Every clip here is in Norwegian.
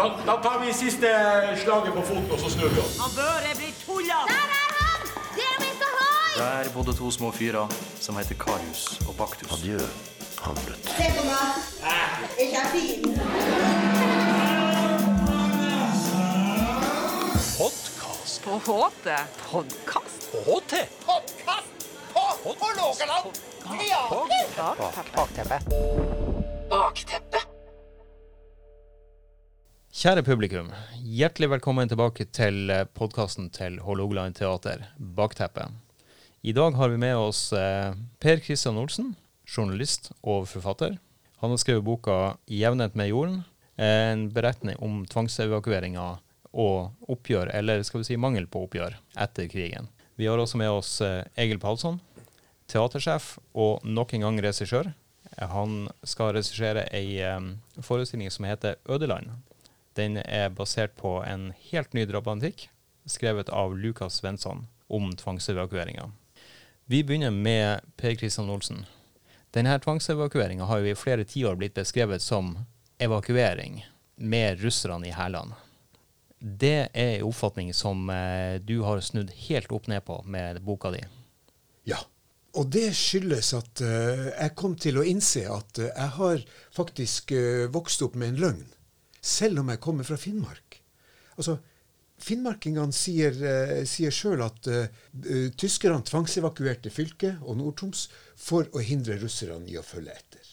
Da, da tar vi siste slaget på foten, og så snur vi oss. Han Børre blir tulla! Der er han! Det er vi skal ha! Der bodde to små fyrer som heter Karius og Baktus. Adjø, Hamlet. Se på meg. Er ikke er fin? Podkast. På HT podkast. HT. Bakteppe. Kjære publikum, hjertelig velkommen tilbake til podkasten til Hålogaland Teater, Bakteppet. I dag har vi med oss eh, Per Kristian Olsen, journalist og forfatter. Han har skrevet boka 'Jevnet med jorden', en beretning om tvangsevakueringa og oppgjør, eller skal vi si mangel på oppgjør, etter krigen. Vi har også med oss eh, Egil Palsson, teatersjef og nok en gang regissør. Han skal regissere ei eh, forestilling som heter 'Ødeland'. Den er basert på en helt ny dramatikk, skrevet av Lukas Svensson, om tvangsevakueringa. Vi begynner med Per Kristian Olsen. Denne tvangsevakueringa har jo i flere tiår blitt beskrevet som evakuering, med russerne i hælene. Det er en oppfatning som eh, du har snudd helt opp ned på med boka di. Ja. Og det skyldes at eh, jeg kom til å innse at eh, jeg har faktisk vokst opp med en løgn. Selv om jeg kommer fra Finnmark. Altså, Finnmarkingene sier, uh, sier sjøl at uh, uh, tyskerne tvangsevakuerte fylket og Nord-Troms for å hindre russerne i å følge etter.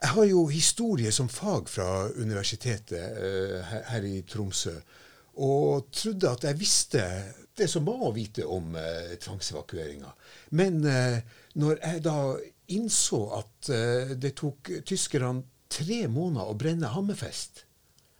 Jeg har jo historie som fag fra universitetet her, her i Tromsø, og trodde at jeg visste det som var å vite om uh, tvangsevakueringa. Men når jeg da innså at det tok tyskerne tre måneder å brenne Hammerfest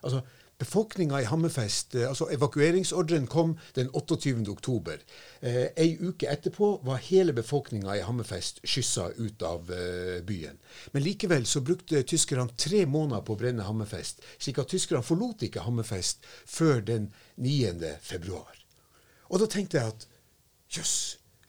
Altså, Befolkninga i Hammerfest altså Evakueringsordren kom den 28. oktober. Eh, ei uke etterpå var hele befolkninga i Hammerfest skyssa ut av eh, byen. Men likevel så brukte tyskerne tre måneder på å brenne Hammerfest, slik at tyskerne forlot ikke Hammerfest før den 9. februar. Og da tenkte jeg at jøss,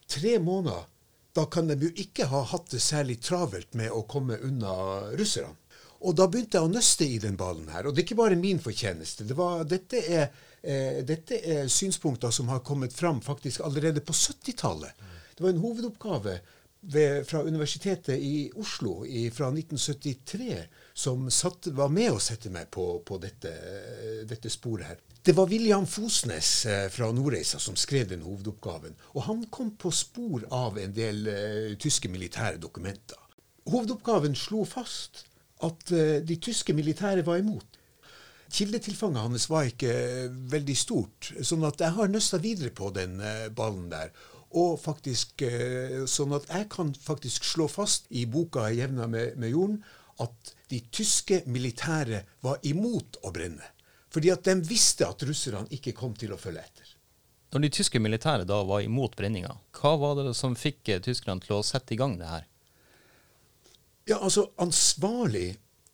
tre måneder, da kan de jo ikke ha hatt det særlig travelt med å komme unna russerne. Og da begynte jeg å nøste i den ballen her. Og det er ikke bare min fortjeneste. Det var, dette, er, eh, dette, er, synspunkter som har kommet fram faktisk allerede på 70-tallet. Det var en hovedoppgave ved, fra Universitetet i Oslo i, fra 1973 som satt, var med å sette meg på, på dette, dette, sporet her. Det var William Fosnes eh, fra Nordreisa som skrev den hovedoppgaven. Og han kom på spor av en del uh, tyske militære dokumenter. Hovedoppgaven slo fast at uh, de tyske militære var imot. Kildetilfanget hans var ikke veldig stort, sånn at jeg har nøsta videre på den uh, ballen der. Og faktisk uh, sånn at jeg kan faktisk slå fast i boka 'Jevna med, med jorden' at de tyske militære var imot å brenne. Fordi at de visste at russerne ikke kom til å følge etter. Når de tyske militære da var imot brenninga, hva var det som fikk tyskerne til å sette i gang det her? Ja, altså Ansvarlig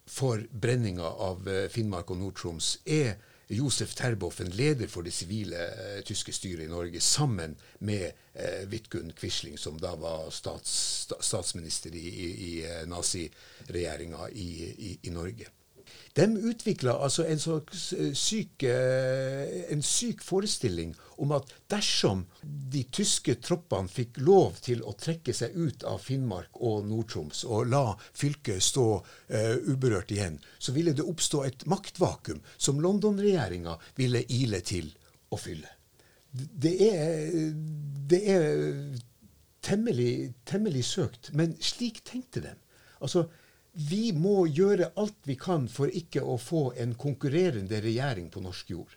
for brenninga av Finnmark og Nord-Troms er Josef Terboven, leder for det sivile eh, tyske styret i Norge, sammen med eh, Vidkun Quisling, som da var stats, statsminister i, i, i naziregjeringa i, i, i Norge. De utvikla altså en, syk, en syk forestilling om at dersom de tyske troppene fikk lov til å trekke seg ut av Finnmark og Nord-Troms og la fylket stå uh, uberørt igjen, så ville det oppstå et maktvakuum som London-regjeringa ville ile til å fylle. Det er, det er temmelig, temmelig søkt, men slik tenkte de. Altså, vi må gjøre alt vi kan for ikke å få en konkurrerende regjering på norsk jord.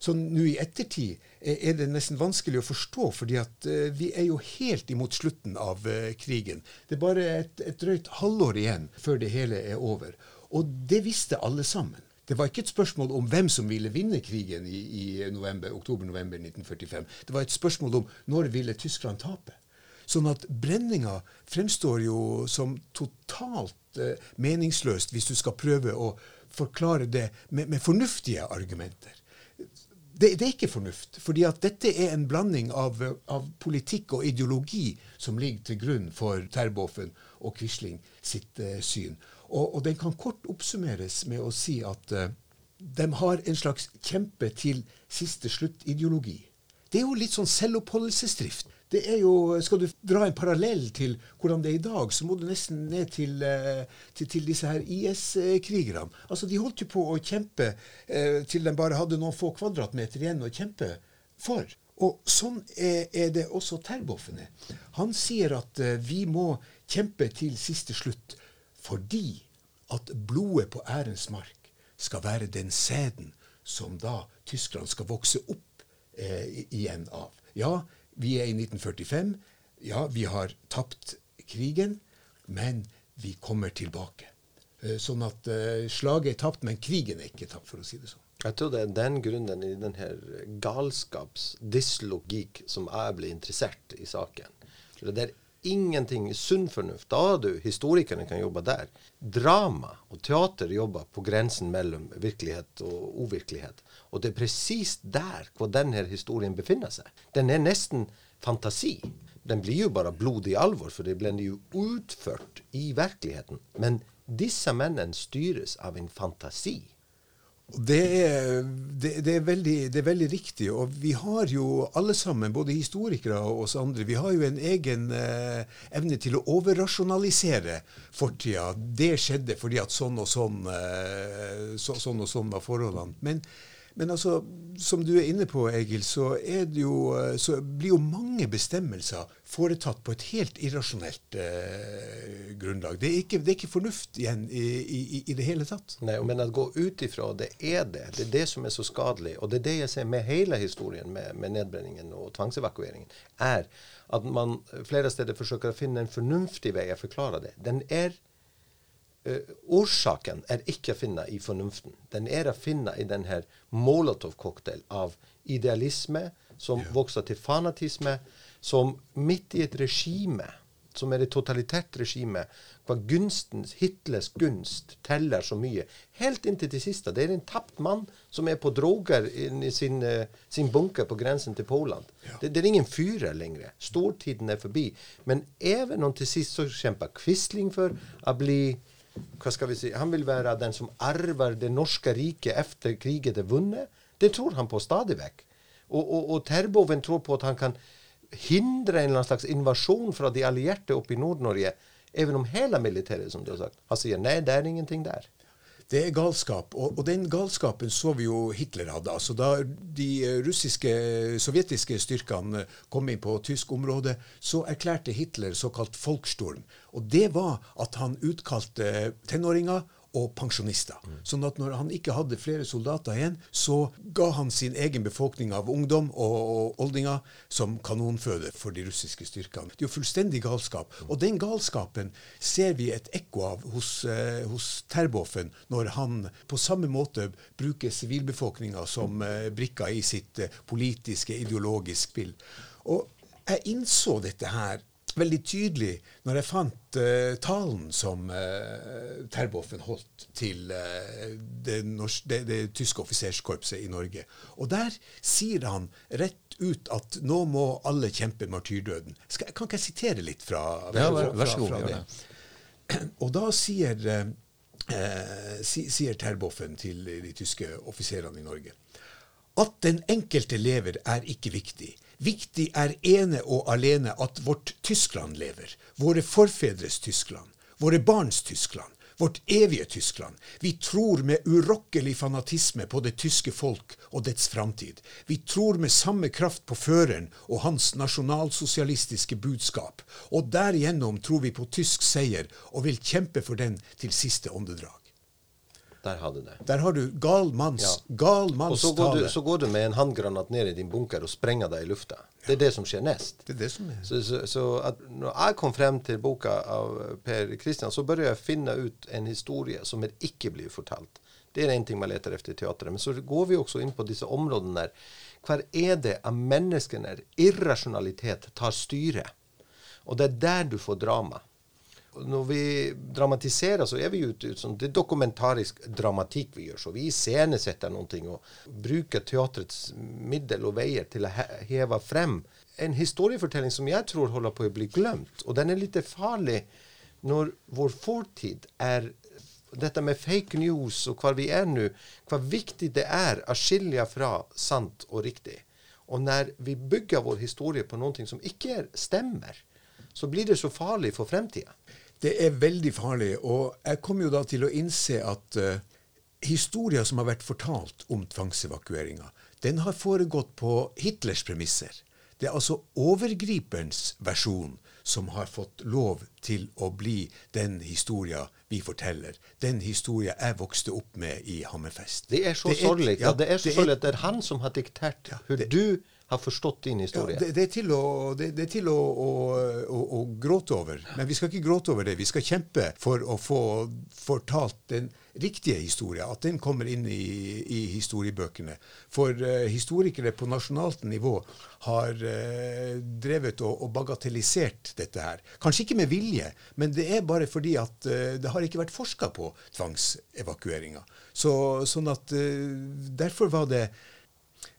Så nå i ettertid er det nesten vanskelig å forstå, fordi at uh, vi er jo helt imot slutten av uh, krigen. Det er bare et, et drøyt halvår igjen før det hele er over. Og det visste alle sammen. Det var ikke et spørsmål om hvem som ville vinne krigen i, i oktober-november 1945. Det var et spørsmål om når ville Tyskland tape. Sånn at brenninga fremstår jo som totalt eh, meningsløst hvis du skal prøve å forklare det med, med fornuftige argumenter. Det, det, er ikke fornuft, fordi at dette er en blanding av, av, politikk og ideologi som ligger til grunn for Terboven og Quisling sitt eh, syn. Og, og, den kan kort oppsummeres med å si at eh, de har en slags kjempe til siste slutt-ideologi. Det er jo litt sånn selvoppholdelsesdrift. Det er jo, Skal du dra en parallell til hvordan det er i dag, så må du nesten ned til, eh, til, til disse her IS-krigerne. Altså, De holdt jo på å kjempe eh, til de bare hadde noen få kvadratmeter igjen å kjempe for. Og sånn er, er det også Terboven er. Han sier at eh, vi må kjempe til siste slutt fordi at blodet på ærens mark skal være den sæden som da Tyskland skal vokse opp eh, igjen av. Ja, vi er i 1945. Ja, vi har tapt krigen, men vi kommer tilbake. Eh, Sånn at eh, slaget er tapt, men krigen er ikke tapt, for å si det sånn. Jeg tror det er den grunnen i den her som jeg ble interessert i saken. Det er ingenting sunn fornuft. Da du, historikerne kan jobbe der. Drama og teater jobber på grensen mellom virkelighet og uvirkelighet. Og det er presis der hvor denne historien befinner seg. Den er nesten fantasi. Den blir jo bare blodig alvor, for det blir jo utført i virkeligheten. Men disse mennene styres av en fantasi. Det er, det, det, er veldig, det er veldig riktig. Og vi har jo alle sammen, både historikere og oss andre, vi har jo en egen eh, evne til å overrasjonalisere fortida. Det skjedde fordi at sånn og sånn, eh, så, sånn og sånn var forholdene. Men, men altså, som du er inne på, Egil, så, jo, eh, så blir jo mange bestemmelser foretatt på et helt irrasjonelt eh, grunnlag. Det er, ikke, det er ikke fornuft igjen i, i, i det hele tatt. Nei, men å gå ut ifra, det er det. Det er det som er så skadelig. Og det er det jeg ser med hele historien med, med nedbrenningen og tvangsevakueringen, er at man flere steder forsøker å finne en fornuftig vei å forklare det. Den er Årsaken er ikke å finne i fornuften. Den er å finne i den her Molotov-cocktail av idealisme som vokser til fanatisme, som midt i et regime, som er et totalitært regime, hvor gunstens, Hitlers gunst teller så mye. Helt inntil det siste. Det er en tapt mann som er på droger i sin, eh, sin bunker på grensen til Polen. Det, det er ingen fyrer lenger. Stortiden er forbi. Men even om til sist så kjemper Quisling for å bli hva skal vi si, Han vil være den som arver det norske riket etter krigen er vunnet. Det tror han på stadig vekk. Og, og, og Terboven tror på at han kan hindre en eller annen slags invasjon fra de allierte oppe i Nord-Norge, even om hele militæret, som du har sagt. Han sier nei, det er ingenting der. Det er galskap, og, og den galskapen så vi jo Hitler hadde. altså Da de eh, russiske, sovjetiske styrkene kom inn på tysk område, så erklærte Hitler såkalt folkstorm. Og det var at han utkalte tenåringer og pensjonister. Sånn at når han ikke hadde flere soldater igjen, så ga han sin egen befolkning av ungdom og, og oldinger som kanonføde for de russiske styrkene. Det er jo fullstendig galskap. Og den galskapen ser vi et ekko av hos, eh, hos Terboven, når han på samme måte bruker sivilbefolkninga som eh, brikker i sitt eh, politiske, ideologiske spill. Og jeg innså dette her veldig tydelig når jeg fant uh, talen som uh, Terboven holdt til uh, det, norsk, det, det tyske offiserskorpset i Norge. Og der sier han rett ut at nå må alle kjempe martyrdøden. Skal, kan ikke jeg sitere litt fra, fra, fra, fra- fra det? Og da sier, si, sier Terboven til de tyske offiserene i Norge at den enkelte lever er ikke viktig. Viktig er ene og alene at vårt Tyskland lever. Våre forfedres Tyskland. Våre barns Tyskland. Vårt evige Tyskland. Vi tror med urokkelig fanatisme på det tyske folk og dets framtid. Vi tror med samme kraft på føreren og hans nasjonalsosialistiske budskap. Og derigjennom tror vi på tysk seier og vil kjempe for den til siste åndedrag. Der hadde det. Der har du gal manns, Ja. gal Og så går, du, så går du med en håndgranat ned i din bunker og sprenger deg i lufta. Det er det som skjer nest. Det er det som er Så, så, så når jeg kom frem til boka av Per Kristian, så bør jeg finne ut en historie som ikke blir fortalt. Det er en ting man leter etter i teatret. Men så går vi også inn på disse områdene der. Hva er det av menneskene irrasjonalitet tar styre? Og det er der du får drama. Når vi dramatiserer, så er vi ute ut sånn, det er dokumentarisk dramatikk vi gjør. Så vi iscenesetter ting og bruker teatrets middel og veier til å heve frem en historiefortelling som jeg tror holder på å bli glemt. Og den er litt farlig når vår fortid er dette med fake news og hvor vi er nå, hvor viktig det er å skille fra sant og riktig. Og når vi bygger vår historie på noe som ikke stemmer, så blir det så farlig for fremtida. Det er veldig farlig. Og jeg kom jo da til å innse at uh, historier som har vært fortalt om tvangsevakueringa, den har foregått på Hitlers premisser. Det er altså overgriperens versjon som har fått lov til å bli den historia vi forteller. Den historia jeg vokste opp med i Hammerfest. Det er så sorgelig. Ja, det er så sorgelig at det er han som har diktert hvordan du har forstått din historie. Ja, det, det, er til, å, det, det er til å, å, å, gråte over. Men vi skal ikke gråte over det. Vi skal kjempe for å få fortalt den riktige historien. At den kommer inn i, i historiebøkene. For uh, historikere på nasjonalt nivå har uh, drevet og, og, bagatellisert dette her. Kanskje ikke med vilje, men det er bare fordi at uh, det har ikke vært forska på tvangsevakueringa. Så, sånn at Derfor var det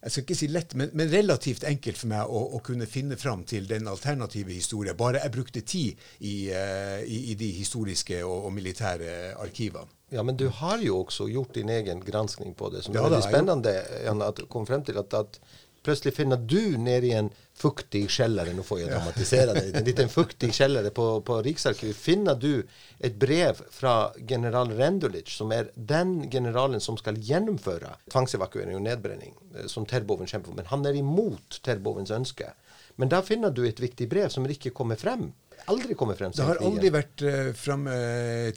jeg skal ikke si lett, men, men relativt enkelt for meg å, å, kunne finne fram til den alternative historien. Bare jeg brukte tid i, uh, i, i de historiske og, og, militære arkivene. Ja, men du har jo også gjort din egen granskning på det, som ja, er veldig spennende. Jan, at kom frem til at, at plutselig finner du ned i en fuktig kjellere, Nå får jeg dramatisere det. En liten fuktig kjellere på, på Riksarkivet. Finner du et brev fra general Rendulic, som er den generalen som skal gjennomføre tvangsevakuering og nedbrenning, eh, som Terboven kjemper for. Men han er imot Terbovens ønske. Men da finner du et viktig brev som ikke kommer frem aldri kommet frem. Det har aldri vært uh, framme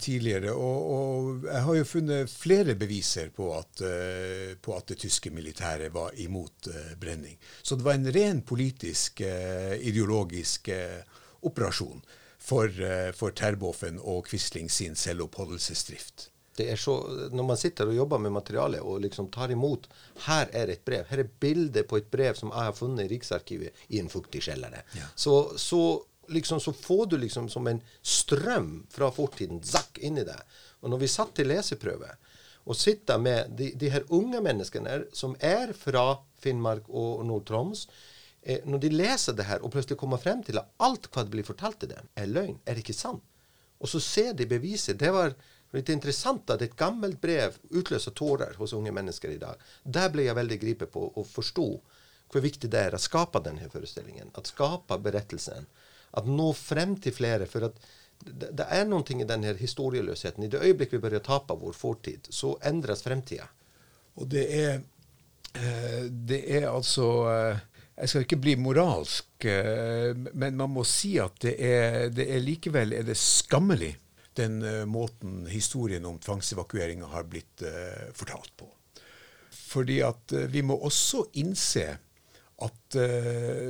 tidligere. Og, og, jeg har jo funnet flere beviser på at, uh, på at det tyske militæret var imot uh, brenning. Så det var en ren politisk, uh, ideologisk operasjon for, for Terboven og Quisling sin selvoppholdelsesdrift. Det er så, Når man sitter og jobber med materialet og liksom tar imot Her er et brev. Her er bilde på et brev som jeg har funnet i Riksarkivet i en fuktig kjeller. Ja. Så, så liksom, så får du liksom som en strøm fra fortiden zakk inni deg. Og når vi satt til leseprøve og sitter med de, de her unge menneskene som er fra Finnmark og Nord-Troms eh, Når de leser det her og plutselig kommer frem til at alt hva det blir fortalt til dem, er løgn, er ikke sant? Og så ser de beviset. Det var litt interessant at et gammelt brev utløser tårer hos unge mennesker i dag. Der ble jeg veldig gripet på og forsto hvor viktig det er å skape denne forestillingen. At skape berettelsen at nå frem til flere. For det, det er noen ting i denne historieløsheten. I det øyeblikk vi bør tape vår fortid, så endres fremtida. Og det er, eh, det er altså eh, Jeg skal ikke bli moralsk, eh, men man må si at det er, det er likevel er det skammelig, den måten historien om tvangsevakueringa har blitt fortalt på. Fordi at vi må også innse at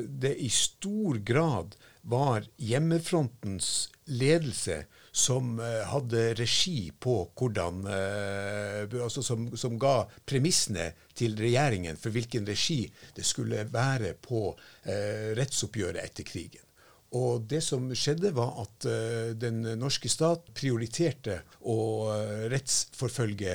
det i stor grad var hjemmefrontens ledelse som uh, hadde regi på hvordan uh, altså som, som, ga premissene til regjeringen for hvilken regi det skulle være på uh, rettsoppgjøret etter krigen. Og det som skjedde, var at den norske stat prioriterte å rettsforfølge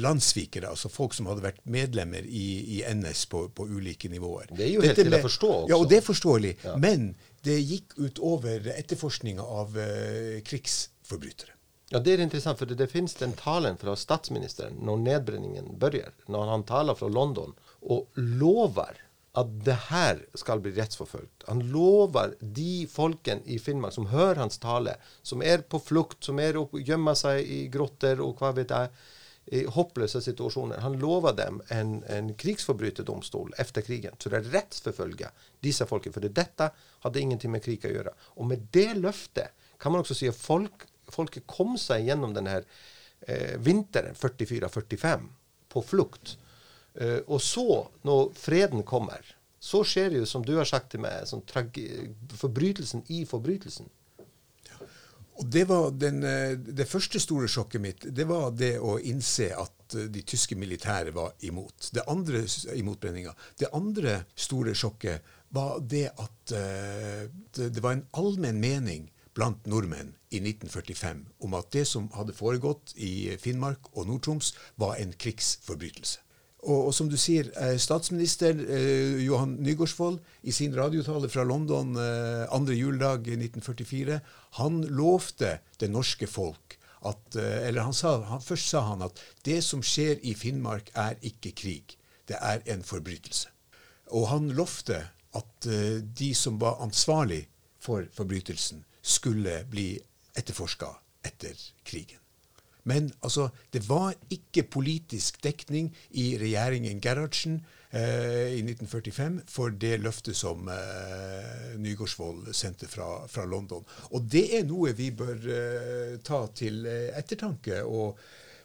landssvikere, altså folk som hadde vært medlemmer i, i NS på, på, ulike nivåer. Det er jo helt til å forstå også. Ja, og det er forståelig. Ja. Men det gikk utover etterforskninga av uh, krigsforbrytere. Ja, Det er interessant, for det, det finnes den talen fra statsministeren når nedbrenningen begynner, når han taler fra London og lover at det her skal bli rettsforfulgt. Han lover de folkene i Finnmark som hører hans tale, som er på flukt, som er og gjemmer seg i grotter og hva vet jeg, i håpløse situasjoner. Han lovade dem en, en krigsforbryterdomstol etter krigen, så det rettsforfølger disse folkene. For dette hadde ingenting med krig å gjøre. Og med det løftet kan man også si at folk, folket kom seg gjennom denne eh, vinteren 44-45 på flukt. Eh, og så, når freden kommer, så skjer det jo, som du har sagt til meg, sånn forbrytelsen i forbrytelsen. Og det var den, eh, det første store sjokket mitt det var det å innse at eh, de tyske militære var imot. Det andre imotbrenninga. Det andre store sjokket var det at uh, det var en allmenn mening blant nordmenn i 1945 om at det som hadde foregått i Finnmark og Nord-Troms, var en krigsforbrytelse. Og, og, som du sier, eh, statsminister eh, Johan Nygaardsvold i sin radiotale fra London eh, andre juledag 1944, han lovte det norske folk at eh, Eller han sa, han, først sa han at det som skjer i Finnmark, er ikke krig. Det er en forbrytelse. Og han lovte at eh, de som var ansvarlig for forbrytelsen, skulle bli etterforska etter krigen. Men altså, det var ikke politisk dekning i regjeringen Gerhardsen eh, i 1945 for det løftet som eh, Nygaardsvold sendte fra, fra, London. Og det er noe vi bør eh, ta til eh, ettertanke og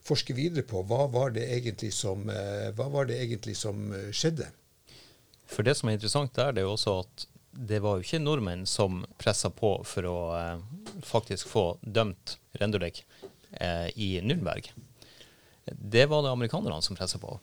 forske videre på. Hva var det egentlig som, eh, det egentlig som eh, skjedde? For det som er interessant der, det er jo også at det var jo ikke nordmenn som pressa på for å faktisk få dømt Rendulek eh, i Nürnberg. Det var det amerikanerne som pressa på.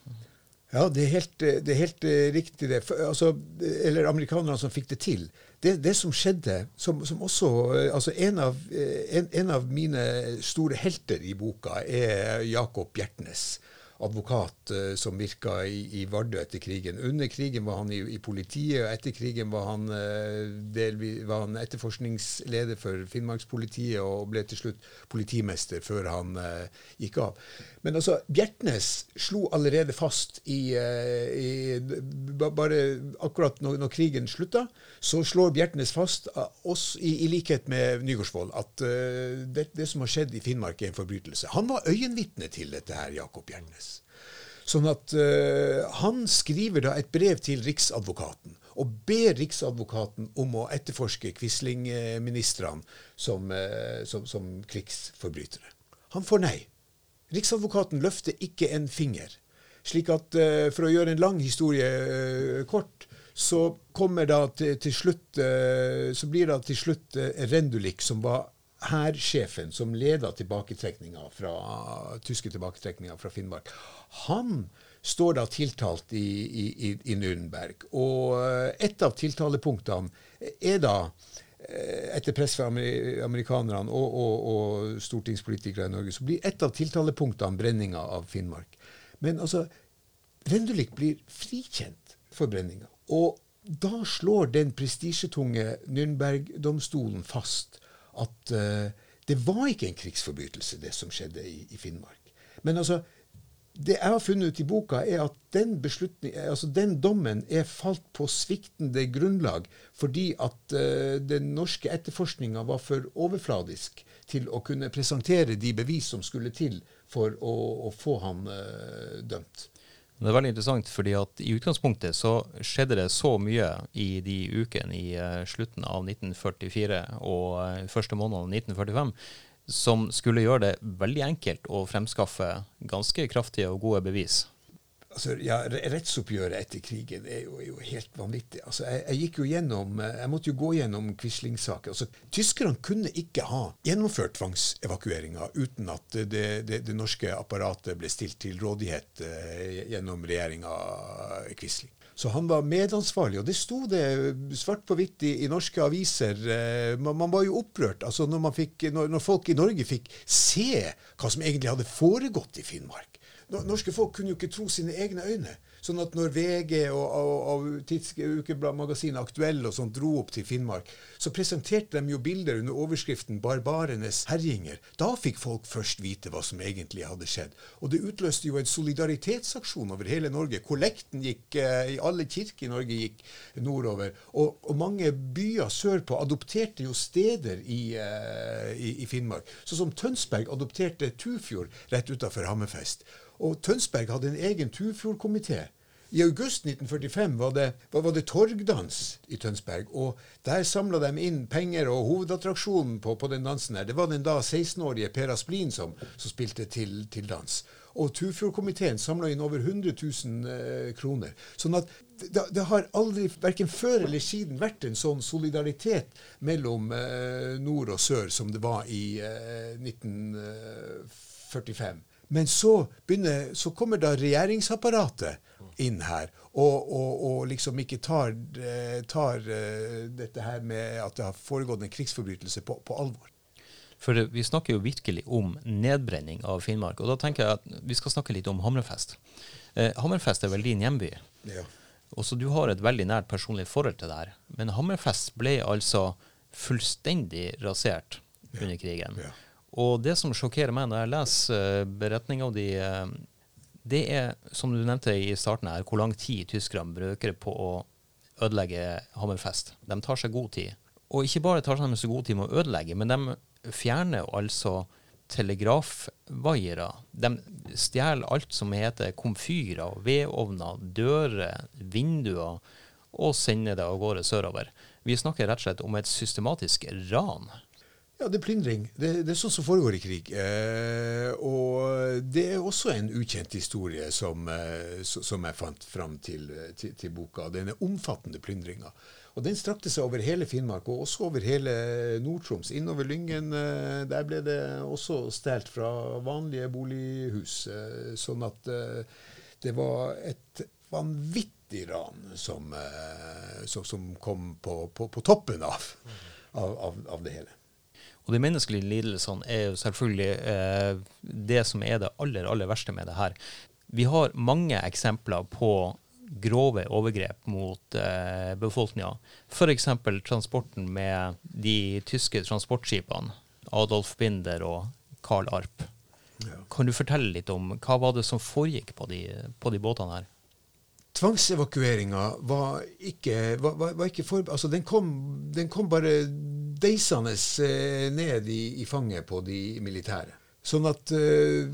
Ja, det er helt, det er helt uh, riktig det. For, altså, eller amerikanerne som fikk det til. Det, det som skjedde, som, som også altså en av, en, en av, mine store helter i boka er Jakob Bjertnæs advokat uh, som virka i, i, Vardø etter krigen. Under krigen var han i, i politiet, og etter krigen var han, uh, delvis, var han, etterforskningsleder for Finnmarkspolitiet og ble til slutt politimester før han uh, gikk av. Men altså, Bjertnæs slo allerede fast i, i Bare akkurat når, når, krigen slutta, så slår Bjertnæs fast, oss, i, i, likhet med Nygaardsvold, at det, det som har skjedd i Finnmark, er en forbrytelse. Han var øyenvitne til dette her, Jakob Bjertnæs. Sånn at uh, Han skriver da et brev til Riksadvokaten og ber Riksadvokaten om å etterforske Quisling-ministrene som, uh, som, som, krigsforbrytere. Han får nei. Riksadvokaten løfter ikke en finger. Slik at uh, For å gjøre en lang historie kort, så kommer da til, til slutt så blir da til slutt Rendulik, som var hærsjefen som leda tilbaketrekninga fra, tyske tilbaketrekninga fra Finnmark, han står da tiltalt i, i, i Nürnberg. Og eh, et av tiltalepunktene er da eh, etter press fra amerikanerne og, og, og, stortingspolitikere i Norge, så blir et av tiltalepunktene brenninga av Finnmark. Men altså, Rendulik blir frikjent for brenninga. Og da slår den prestisjetunge Nürnberg-domstolen fast at uh, det var ikke en krigsforbrytelse, det som skjedde i, i, Finnmark. Men altså, det jeg har funnet ut i boka, er at den, altså den dommen er falt på sviktende grunnlag fordi at uh, den norske etterforskninga var for overfladisk til å kunne presentere de bevis som skulle til for å, å få han uh, dømt. Det er veldig interessant, fordi at i utgangspunktet så skjedde det så mye i de ukene i uh, slutten av 1944 og første måneden av 1945 som skulle gjøre det veldig enkelt å fremskaffe ganske kraftige og gode bevis altså, ja, Rettsoppgjøret etter krigen er jo, er jo helt vanvittig. Altså, jeg, jeg, gikk jo gjennom, jeg måtte jo gå gjennom Quisling-saken. Altså, tyskerne kunne ikke ha gjennomført tvangsevakueringa uten at det, det, det, norske apparatet ble stilt til rådighet eh, gjennom regjeringa Quisling. Så han var medansvarlig, og det sto det svart på hvitt i, i, norske aviser. Eh, man, man, var jo opprørt altså når, fikk, når, når folk i Norge fikk se hva som egentlig hadde foregått i Finnmark norske folk kunne jo ikke tro sine egne øyne. Sånn at når VG og, og, og tidsukebladmagasinet Aktuell og sånt dro opp til Finnmark, så presenterte de jo bilder under overskriften 'Barbarenes herjinger'. Da fikk folk først vite hva som egentlig hadde skjedd. Og det utløste jo en solidaritetsaksjon over hele Norge. Kollekten gikk eh, i alle kirker i Norge gikk nordover. Og, og mange byer sørpå adopterte jo steder i, eh, i, i Finnmark. Sånn som Tønsberg adopterte Tufjord rett utafor Hammerfest. Og Tønsberg hadde en egen Tufjordkomité. I august 1945 var det, var det torgdans i Tønsberg. og Der samla de inn penger, og hovedattraksjonen på, på, den dansen her, det var den da 16-årige Per Asplin som, som spilte til, til, dans. Og Turfjordkomiteen samla inn over 100 000 eh, kroner. Sånn at det, det, har aldri, verken før eller siden, vært en sånn solidaritet mellom eh, nord og sør som det var i eh, 1945. Men så, begynner, så kommer da regjeringsapparatet inn her og, og, og liksom ikke tar, eh, tar, eh, dette her med at det har foregått en krigsforbrytelse på, på alvor. For vi snakker jo virkelig om nedbrenning av Finnmark. Og da tenker jeg at vi skal snakke litt om Hammerfest. Eh, Hammerfest er vel din hjemby. Ja. Også du har et veldig nært personlig forhold til det her. Men Hammerfest ble altså fullstendig rasert under krigen. Ja. Og det som sjokkerer meg når jeg leser uh, beretninga di, eh, det er, som du nevnte i starten her, hvor lang tid tyskerne bruker på å ødelegge Hammerfest. De tar seg god tid. Og ikke bare tar de seg god tid med å ødelegge, men de fjerner altså telegrafvaiere. De stjeler alt som heter komfyrer, vedovner, dører, vinduer, og sender det av gårde sørover. Vi snakker rett og slett om et systematisk ran. Ja, det er plyndring. Det, det, er sånn som foregår i krig. Eh, og det er også en ukjent historie som, eh, som jeg fant fram til, til, til boka. Denne omfattende plyndringa. Og den strakte seg over hele Finnmark, og også over hele Nord-Troms. Innover Lyngen. Eh, der ble det også stjålet fra vanlige bolighus. Eh, sånn at eh, det var et vanvittig ran som, som kom på, på, på toppen av, av, av, det hele. Og de menneskelige lidelsene er jo selvfølgelig eh, det som er det aller, aller verste med det her. Vi har mange eksempler på grove overgrep mot eh, befolkninga. F.eks. transporten med de tyske transportskipene. Adolf Binder og Carl Arp. Ja. Kan du fortelle litt om hva var det som foregikk på de, på de båtene her? Tvangsevakueringa var ikke, var, var, var ikke for, altså den kom, den kom bare deisende eh, ned i, i fanget på de militære. Sånn at uh,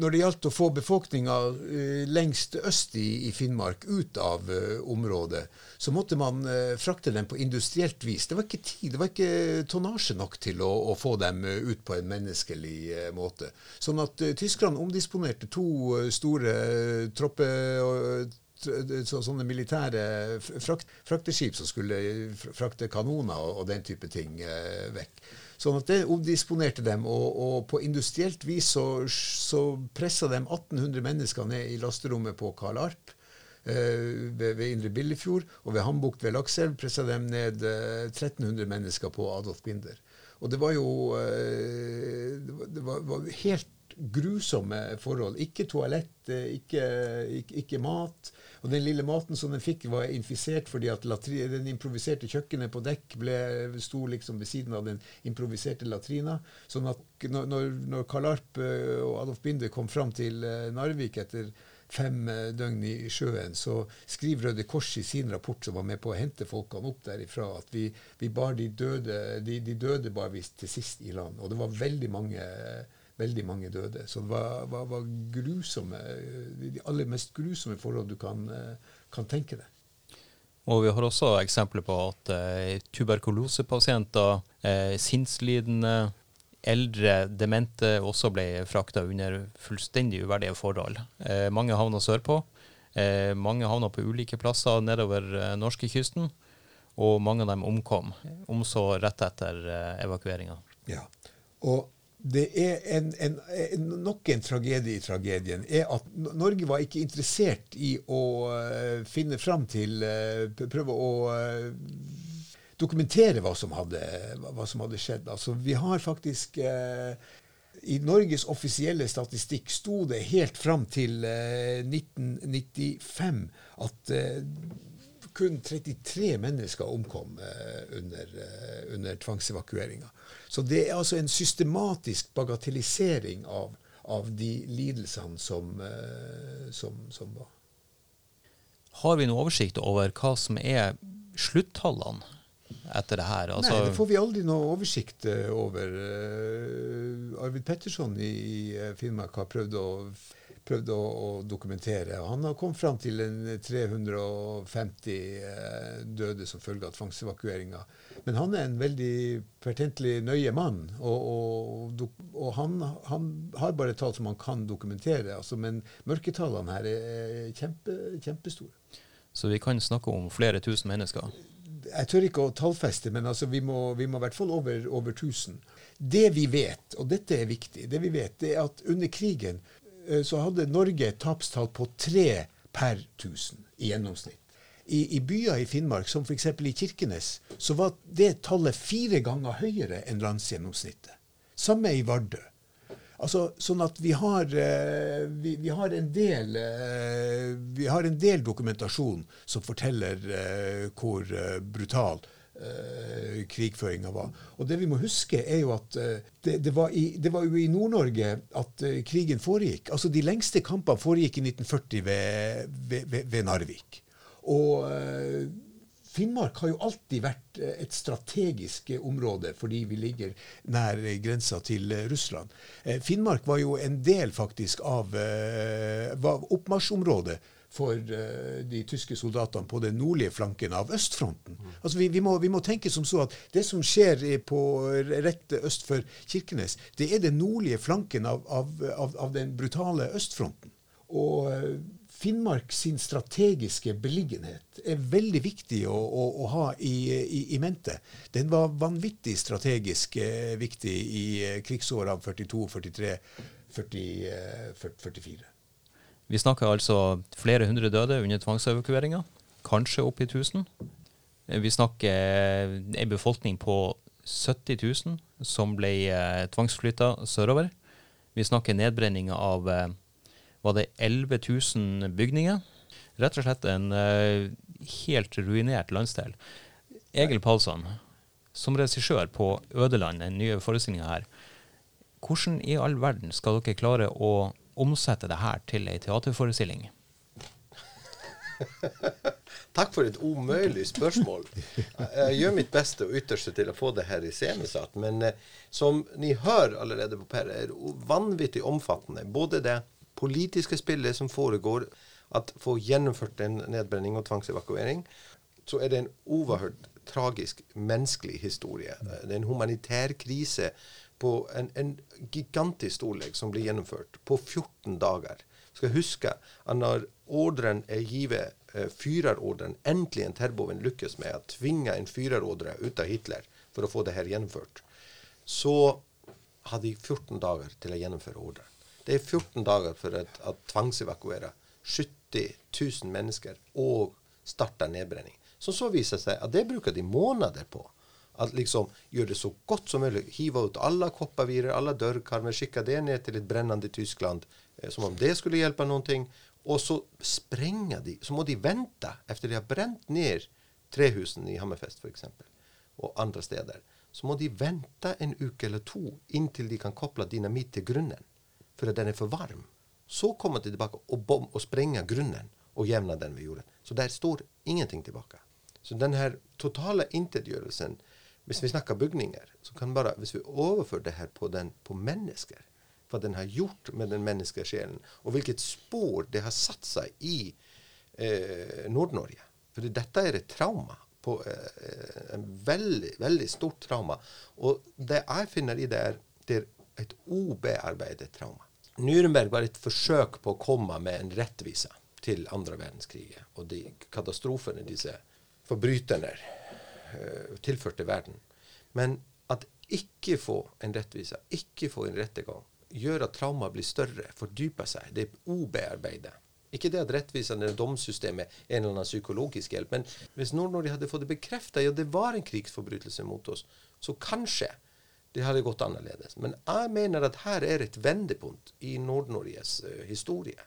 når det gjaldt å få befolkninga uh, lengst øst i, i, Finnmark ut av uh, området, så måtte man frakte dem på industrielt vis. Det var ikke tid, det var ikke tonnasje nok til å, å få dem ut på en menneskelig måte. Sånn at tyskerne omdisponerte to store troppe... tropper sånne militære frakt, frakteskip som skulle frakte kanoner og den type ting vekk. Sånn at det omdisponerte dem, og, og på industrielt vis så, så pressa de 1800 mennesker ned i lasterommet på Karl Arp. Eh, ved, ved, Indre Billefjord og ved Hambukt ved Lakselv pressa de ned eh, 1300 mennesker på Adolf Binder. Og det var jo eh, det var, var helt grusomme forhold. Ikke toalett, ikke, ikke, ikke, mat. Og den lille maten som den fikk, var infisert fordi at latri, den improviserte kjøkkenet på dekk ble, sto liksom ved siden av den improviserte latrina. Sånn at når, når Karl Arp eh, og Adolf Binde kom fram til eh, Narvik etter fem eh, døgn i sjøen, så skriver Røde Kors i sin rapport, som var med på å hente folkene opp derifra, at vi, vi bar de døde, de, de døde bar vi til sist i land. Og det var veldig mange veldig mange døde. Så det var, var, var grusomme, de aller mest grusomme forhold du kan, kan tenke deg. Og vi har også eksempler på at eh, tuberkulosepasienter, eh, sinnslidende, eldre demente også ble frakta under fullstendig uverdige forhold. Eh, mange havna sørpå. Eh, mange havna på ulike plasser nedover eh, norskekysten. Og mange av dem omkom. Omså rett etter eh, evakueringa. Ja. Og det er en, en, en, nok en tragedie i tragedien er at Norge var ikke interessert i å uh, finne fram til uh, Prøve å uh, dokumentere hva som, hadde, hva som hadde, skjedd. Altså, vi har faktisk I Norges offisielle statistikk sto det helt fram til 1995 at kun 33 mennesker omkom under, under tvangsevakueringa. Så det er altså en systematisk bagatellisering av, av de lidelsene som, eh, som, som, var. Har vi noe oversikt over hva som er sluttallene etter det her? Altså Nei, det får vi aldri noe oversikt uh, over. Uh, Arvid Petterson i, i Finnmark har prøvd å prøvd å, å, dokumentere. Han har kommet fram til en 350 eh, døde som følge av tvangsevakueringa. Men han er en veldig pertentlig nøye mann, og, og, og han, han, har bare tall som han kan dokumentere. Altså, men mørketallene her er kjempe, kjempestore. Så vi kan snakke om flere tusen mennesker? Jeg tør ikke å tallfeste, men altså, vi, må, vi må i hvert fall over, over 1000. Det vi vet, og dette er viktig, det vi vet, det er at under krigen så hadde Norge et tapstall på tre per 1000 i gjennomsnitt. I, I, byer i Finnmark, som f.eks. i Kirkenes, så var det tallet fire ganger høyere enn landsgjennomsnittet. Samme i Vardø. Altså, sånn at vi har, eh, vi, vi, har del, eh, vi, har en del, dokumentasjon som forteller hvor brutal eh, krigføringa var. Og det vi må huske, er jo at eh, det, det, var i, det var jo i Nord-Norge at eh, krigen foregikk. Altså De lengste kampene foregikk i 1940 ved, ved, ved, Narvik. Og eh, Finnmark har jo alltid vært et strategisk område fordi vi ligger nær grensa til Russland. Finnmark var jo en del faktisk av var oppmarsjområdet for eh, de tyske soldatene på den nordlige flanken av østfronten. Altså vi, vi, må, vi må tenke som så at det som skjer på rett øst for Kirkenes, det er den nordlige flanken av, av, av, av den brutale østfronten. Og eh, Finnmark sin strategiske beliggenhet er veldig viktig å, å, å ha i, i, i mente. Den var vanvittig strategisk eh, viktig i krigsårene 42, 43, 40, eh, 44. Vi snakker altså flere hundre døde under tvangsevakueringa, kanskje opp i 1000. Vi snakker en befolkning på 70 000 som ble eh, tvangsflytta sørover. Vi snakker nedbrenning av eh, var det 11 000 bygninger. Rett og slett en eh, helt ruinert landsdel. Egil Palsson, som regissør på Ødeland, den nye forestillinga her, hvordan i all verden skal dere klare å omsette det her til ei teaterforestilling? Takk for et umulig spørsmål. Jeg gjør mitt beste og ytterste til å få det her iscenesatt. Men eh, som ni hører allerede på Per, er det vanvittig omfattende. Både det politiske spillet som foregår, at få gjennomført en nedbrenning og tvangsevakuering, så er det en overhørt tragisk menneskelig historie. Det er en humanitær krise på en, en gigantisk storlek som blir gjennomført på 14 dager. Skal huske at når ordren er givet, eh, fyrerordren, endelig en Terboven lykkes med å tvinge en fyrerordre ut av Hitler for å få det her gjennomført, så har de 14 dager til å gjennomføre ordren. Det er 14 dager for å, tvangsevakuere 70 000 mennesker og starte nedbrenning. Som så viser seg at det bruker de måneder på. At liksom göra det så godt som mulig. Hiva ut alle kopparvirer, alle dørkarmer, skicka det ned til et brennende Tyskland. Eh, som om det skulle hjelpe någonting. Och så spränga de. Så må de vente etter de har brent ned trehusene i Hammerfest f.eks. og andre steder. Så må de vente en uke eller to inntil de kan koppla dynamit til grunnen. For at den er for varm. Så kommer de tilbake og, bom, och spränga grunnen og jämna den ved jorden. Så der står ingenting tilbake. Så den här totala intetgjørelsen Hvis vi snakker bygninger, så kan bare Hvis vi overfører det her på, den, på mennesker, hva den har gjort med den menneskesjelen, og hvilket spor det har satt seg i eh, Nord-Norge For dette er et trauma. På, eh, en veldig, veldig stort trauma. Og det jeg finner i det, er, det er et ubearbeidet trauma. Nürnberg var et forsøk på å komme med en rettvise til andre verdenskrig og de katastrofene disse forbryterne tilførte verden. Men at ikke få en rettvise, ikke få en rettergang, gjør at trauma blir større, fordyper seg. Det er ubearbeidet. Ikke det at rettvisene eller domssystemet er en eller annen psykologisk hjelp, men hvis Nord-Norge hadde fått det bekrefta ja, det var en krigsforbrytelse mot oss, så kanskje det hadde gått annerledes. Men jeg mener at her er et vendepunkt i Nord-Norges uh, historie.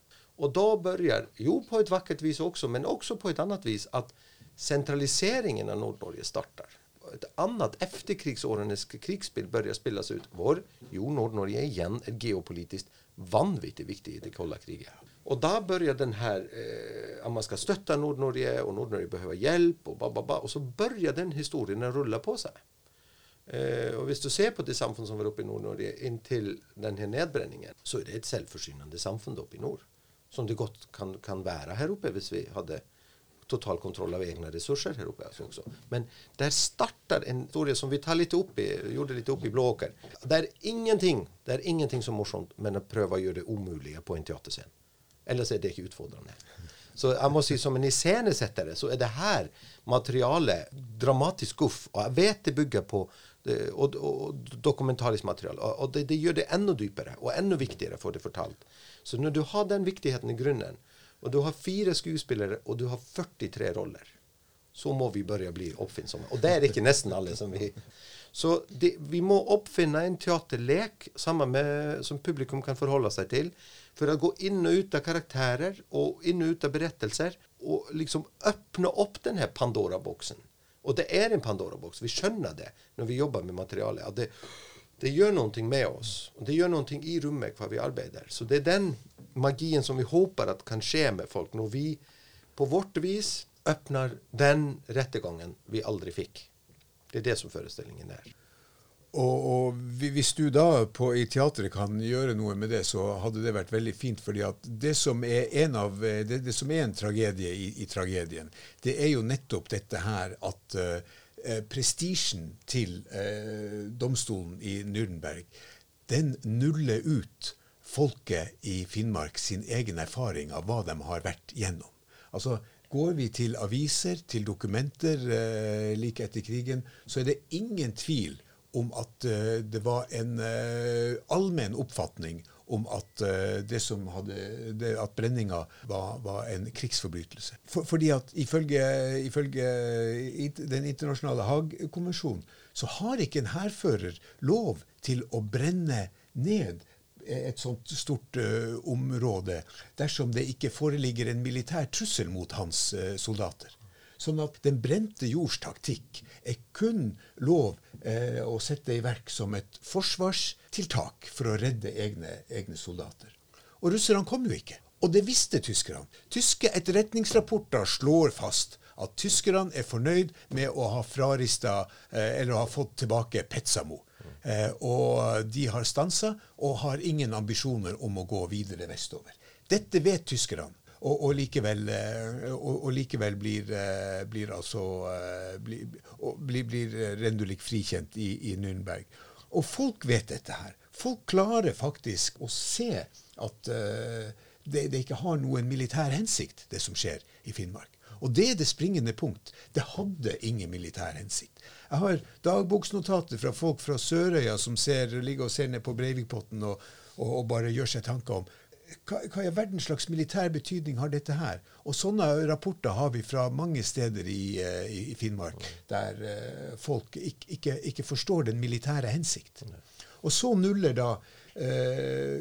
Og da begynner, jo på et vakkert vis også, men også på et annet vis, at sentraliseringen av Nord-Norge starter. Et annet efterkrigsårenes krigsspill begynner spilles ut, hvor jo Nord-Norge igjen er geopolitisk vanvittig viktig i det kalde kriget. Og da begynner den her eh, at man skal støtte Nord-Norge, og Nord-Norge behøver hjelp, og ba, ba, ba, og så begynner den historien å rulle på seg. Eh, og hvis du ser på det samfunnet som var oppe i Nord-Norge inntil denne nedbrenningen, så er det et selvforsynende samfunn oppe i nord. Som det godt kan, kan være her oppe hvis vi hadde total kontroll av egne ressurser her oppe. Altså også. Men der starter en historie som vi tar litt opp i, gjorde litt opp i Blååker. Det er ingenting det er ingenting som morsomt men prøve å gjøre det umulige på en teaterscene. Ellers er det ikke utfordrende. Så jeg må si som en iscenesettere så er det her materialet dramatisk guff. Og jeg vet det bygger på det, og, og, dokumentarisk materiale. Og, og det, det, gjør det enda dypere og enda viktigere for det fortalt. Så når du har den viktigheten i grunnen, og du har fire skuespillere og du har 43 roller, så må vi begynne bli oppfinnsomme. Og det er ikke nesten alle som vi Så det, vi må oppfinne en teaterlek med, som publikum kan forholde seg til, for å gå inn og ut av karakterer og inn og ut av berettelser, og liksom åpne opp denne Pandora-boksen. Og det er en Pandora-boks. Vi skjønner det når vi jobber med materialet. at det, det gjør noe med oss. og Det gjør noe i rommet hvor vi arbeider. Så det er den magien som vi håper at kan skje med folk når vi på vårt vis åpner den rettergangen vi aldri fikk. Det er det som forestillingen er. Og, og hvis du da på, i teatret kan gjøre noe med det, så hadde det vært veldig fint. fordi at det som er en, av, det, det som er en tragedie i, i tragedien, det er jo nettopp dette her at uh, prestisjen til eh, domstolen i Nürnberg, den nuller ut folket i Finnmark sin egen erfaring av hva de har vært gjennom. Altså, Går vi til aviser, til dokumenter eh, like etter krigen, så er det ingen tvil om at eh, det var en eh, allmenn oppfatning om at eh, det som hadde, at brenninga var, var en krigsforbrytelse. For, fordi at ifølge, ifølge den internasjonale Haag-konvensjonen så har ikke en hærfører lov til å brenne ned et sånt stort uh, område dersom det ikke foreligger en militær trussel mot hans uh, soldater. Sånn at den brente jords taktikk er kun lov eh, å sette i verk som et forsvarstiltak for å redde egne, egne soldater. Og russerne kom jo ikke. Og det visste tyskerne. Tyske etterretningsrapporter slår fast at tyskerne er fornøyd med å ha frarista eh, eller ha fått tilbake Petsamo. Eh, og de har stansa og har ingen ambisjoner om å gå videre vestover. Dette vet tyskerne. Og, og, likevel, eh, og, og likevel blir, eh, blir altså blir, blir Rendulik frikjent i, i Nürnberg. Og folk vet dette her. Folk klarer faktisk å se at uh, det, det ikke har noen militær hensikt, det som skjer i Finnmark. Og det er det springende punkt. Det hadde ingen militær hensikt. Jeg har dagboksnotater fra folk fra Sørøya som ser, ligger og ser ned på Breivikpotten og, og, og bare gjør seg tanker om hva, hva i verden slags militær betydning har dette her? Og sånne rapporter har vi fra mange steder i, eh, i, i Finnmark, der eh, folk ikke, ikke, ikke forstår den militære hensikt. Og så nuller da eh,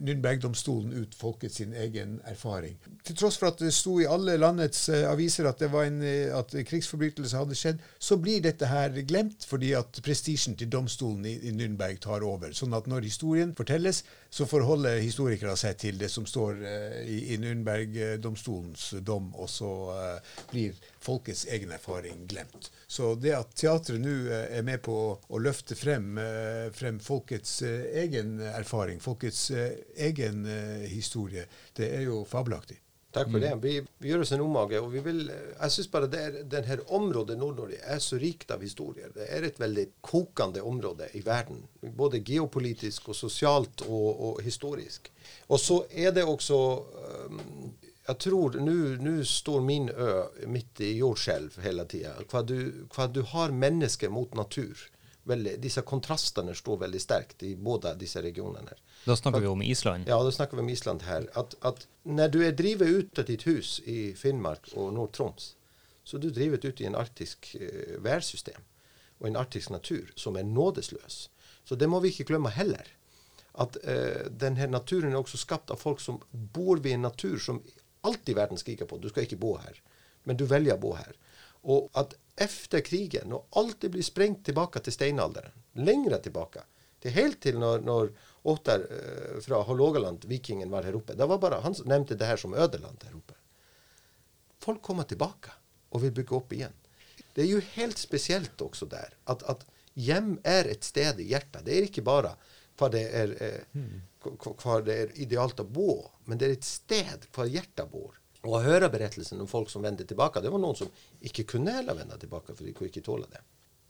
Nürnbergdomstolen utfolket sin egen erfaring. Til tross for at det sto i alle landets eh, aviser at, en, eh, at krigsforbrytelse hadde skjedd, så blir dette her glemt fordi at prestisjen til domstolen i, i Nürnberg tar over. Sånn at når historien fortelles, så forholder historikere seg til det som står eh, i, i Nürnberg-domstolens dom, og så eh, blir folkets egen erfaring glemt. Så det at teatret nå eh, er med på å, løfte frem, eh, frem folkets eh, egen erfaring, folkets egen historie, det er jo fabelaktig. Takk for det. Vi, vi gjør oss en omage. og vi vil, Jeg syns bare det er, den her området Nord-Norge er så rikt av historier. Det er et veldig kokende område i verden. Både geopolitisk og sosialt og, og historisk. Og så er det også um, Jeg tror nå står min ø midt i jordskjelv hele tida. Hva, du- hva du har mennesker mot natur. Veldig, disse kontrastene står veldig sterkt i både disse regionene. Da snakker vi om Island. Ja, da snakker vi om Island her. At, at når du er drivet ut av ditt hus i Finnmark og Nord-Troms, så er du drivet ut i en arktisk eh, værsystem og en arktisk natur som er nådesløs. Så det må vi ikke glemme heller. At eh, denne naturen er også skapt av folk som bor ved en natur som alltid verden skriker på. Du skal ikke bo her, men du velger å bo her. Og at etter krigen, når alt det blir sprengt tilbake til steinalderen, lengre tilbake, til helt til når, når Ottar uh, fra Hålogaland, vikingen, var her oppe. Det var bare, Han nevnte det her som ødeland her oppe. Folk kommer tilbake og vil bygge opp igjen. Det er jo helt spesielt også der at, at hjem er et sted i hjertet. Det er ikke bare hva det er, eh, hva- hva det er idealt å bo, men det er et sted hvor hjertet bor. Og å høre berettelsen om folk som vendte tilbake, det var noen som ikke kunne heller vende tilbake, for de kunne ikke tåle det.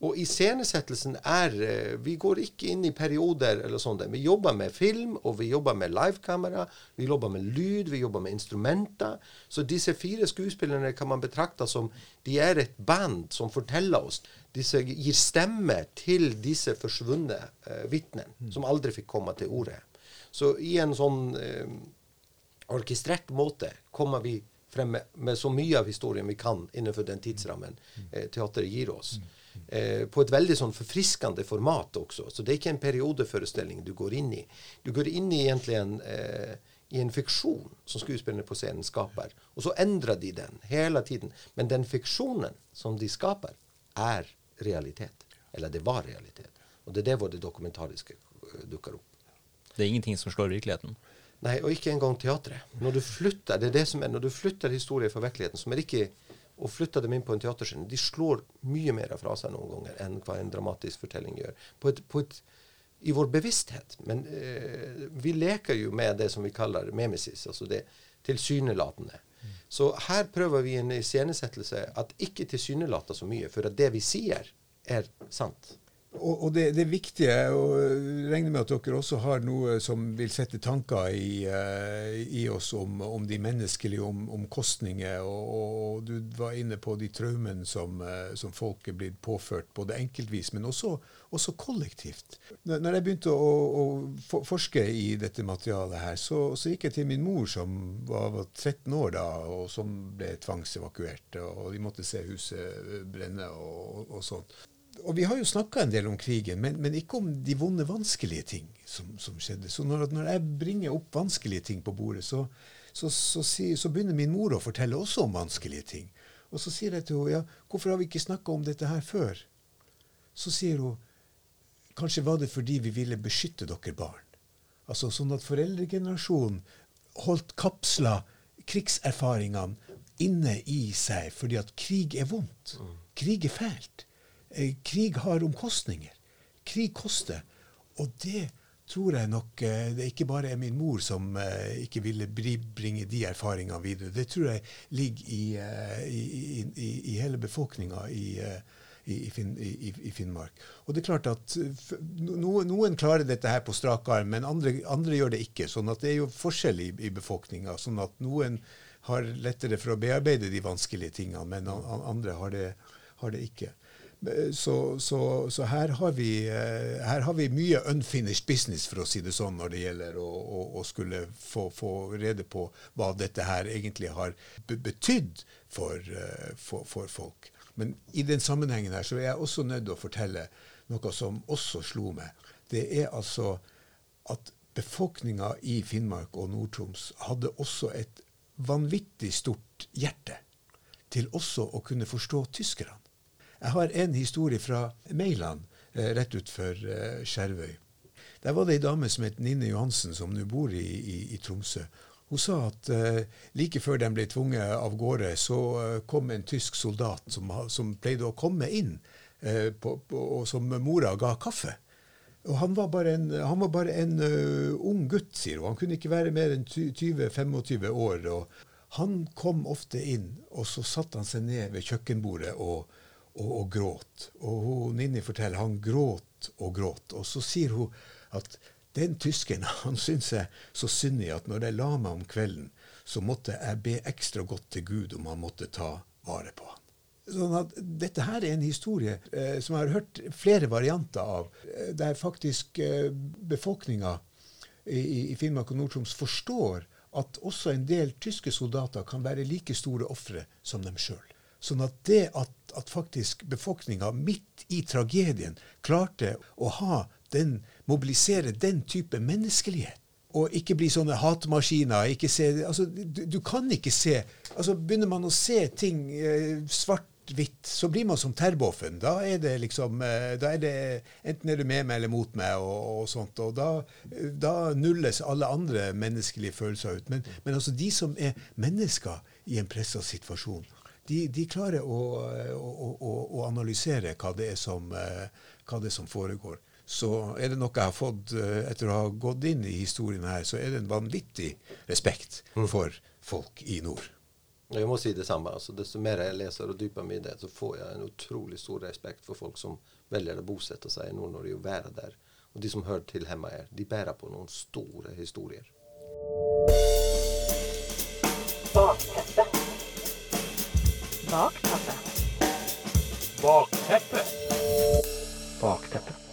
Og iscenesettelsen er eh, Vi går ikke inn i perioder eller sånt. Vi jobber med film, og vi jobber med livekamera, vi jobber med lyd, vi jobber med instrumenter. Så disse fire skuespillerne kan man betrakte som De er et band som forteller oss. Disse gir stemme til disse forsvunne eh, vitnene, som aldri fikk komme til orde. Så i en sånn eh, orkestrert måte kommer vi frem med, med så mye av historien vi kan innenfor den tidsrammen eh, teateret gir oss. Eh, på et veldig sånn forfriskende format også. Så det er ikke en periodeforestilling du går inn i. Du går inn i egentlig en, eh, i en fiksjon som skuespillerne på scenen skaper. Og så endrer de den hele tiden. Men den fiksjonen som de skaper, er realitet. Eller det var realitet. Og det er det hvor det dokumentariske øh, dukker opp. Det er ingenting som slår virkeligheten. Nei, og ikke engang teatret. Når du flytter det er det som er, når du flytter historier fra virkeligheten, som er ikke og flytter dem inn på en teaterscene, de slår mye mer fra seg noen ganger enn hva en dramatisk fortelling gjør. På et, på et, I vår bevissthet. Men eh, vi leker jo med det som vi kaller memesis, altså det tilsynelatende. Så her prøver vi en iscenesettelse at ikke tilsynelater så mye, for at det vi sier, er sant. Og, og det, det viktige, og jeg regner med at dere også har noe som vil sette tanker i, eh, i oss om, om de menneskelige om, kostninger, og, og, du var inne på de traumene som, eh, som folk er blitt påført, både enkeltvis, men også, også kollektivt. Når, jeg begynte å, å for- forske i dette materialet her, så, så gikk jeg til min mor, som var, var 13 år da, og som ble tvangsevakuert, og de måtte se huset brenne og, og sånt. Og vi har jo snakka en del om krigen, men, men ikke om de vonde, vanskelige ting som, som skjedde. Så når, når jeg bringer opp vanskelige ting på bordet, så, så, så, så begynner min mor å fortelle også om vanskelige ting. Og så sier jeg til henne ja, hvorfor har vi ikke snakka om dette her før? Så sier hun kanskje var det fordi vi ville beskytte dere barn. Altså Sånn at foreldregenerasjonen holdt kapsla krigserfaringene inne i seg fordi at krig er vondt. Krig er fælt. Eh, Krig har omkostninger. Krig koster. Og det tror jeg nok det det ikke bare er min mor som eh, ikke ville bringe de erfaringene videre. Det tror jeg ligger i, eh, i, i, i, hele befolkninga i, eh, Finn, i, Finnmark. Og det er klart at Noen, Noen klarer dette her på strak arm, men andre, andre gjør det ikke. sånn at det er jo forskjell i, i befolkninga. Sånn at noen har lettere for å bearbeide de vanskelige tingene, men an, an- andre har det, har det ikke. Eh, Så, så, så her, har vi, eh, her har vi mye unfinished business, for å si det sånn, når det gjelder å, å, å skulle få, få rede på hva dette her egentlig har betydd for, eh, for, for folk. Men i den sammenhengen her så er jeg også nødt til å fortelle noe som også slo meg. Det er altså at befolkninga i Finnmark og Nord-Troms hadde også et vanvittig stort hjerte til også å kunne forstå tyskerne. Jeg har en historie fra Meiland, eh, rett utenfor eh, Skjervøy. Der var det ei dame som het Nine Johansen, som nå bor i, i, i Tromsø. Hun sa at uh, like før de ble tvunget av gårde, så uh, kom en tysk soldat som, som pleide å komme inn, uh, på, på, og som mora ga kaffe. Og han var bare en, var bare en ung gutt, sier hun. Han kunne ikke være mer enn 20-25 år. Og han kom ofte inn, og så satte han seg ned ved kjøkkenbordet og, og, og gråt. Og hun, Ninni forteller han gråt og gråt. Og så sier hun at den tyskeren han syntes jeg så synd i at når jeg la meg om kvelden, så måtte jeg be ekstra godt til Gud om han måtte ta vare på han. Sånn at Dette her er en historie eh, som jeg har hørt flere varianter av, eh, der faktisk eh, befolkninga i, i- Finnmark og Nord-Troms forstår at også en del tyske soldater kan være like store ofre som dem sjøl. Sånn at det at, at faktisk befolkninga midt i tragedien klarte å den, mobilisere den type menneskelighet, og ikke bli sånne hatmaskiner. ikke se, altså, du, du kan ikke se altså Begynner man å se ting eh, svart-hvitt, så blir man som Terboven. Da er det liksom eh, da er det Enten er du med meg eller mot meg, og, og sånt. Og da, da nulles alle andre menneskelige følelser ut. Men, men altså de som er mennesker i en pressa situasjon, de, de klarer å, å, å, å analysere hva det, er som, eh, hva det er som foregår. Så er det noe jeg har fått eh, etter å ha gått inn i historien her, så er det en vanvittig respekt for folk i nord. Jeg må si det samme. altså Desto mer jeg leser og dyper meg i det, så får jeg en utrolig stor respekt for folk som velger å bosette seg i Nord-Norge og være der. Og de som hører til hjemme her, de bærer på noen store historier. Bakteppe. Bakteppe. Bakteppe.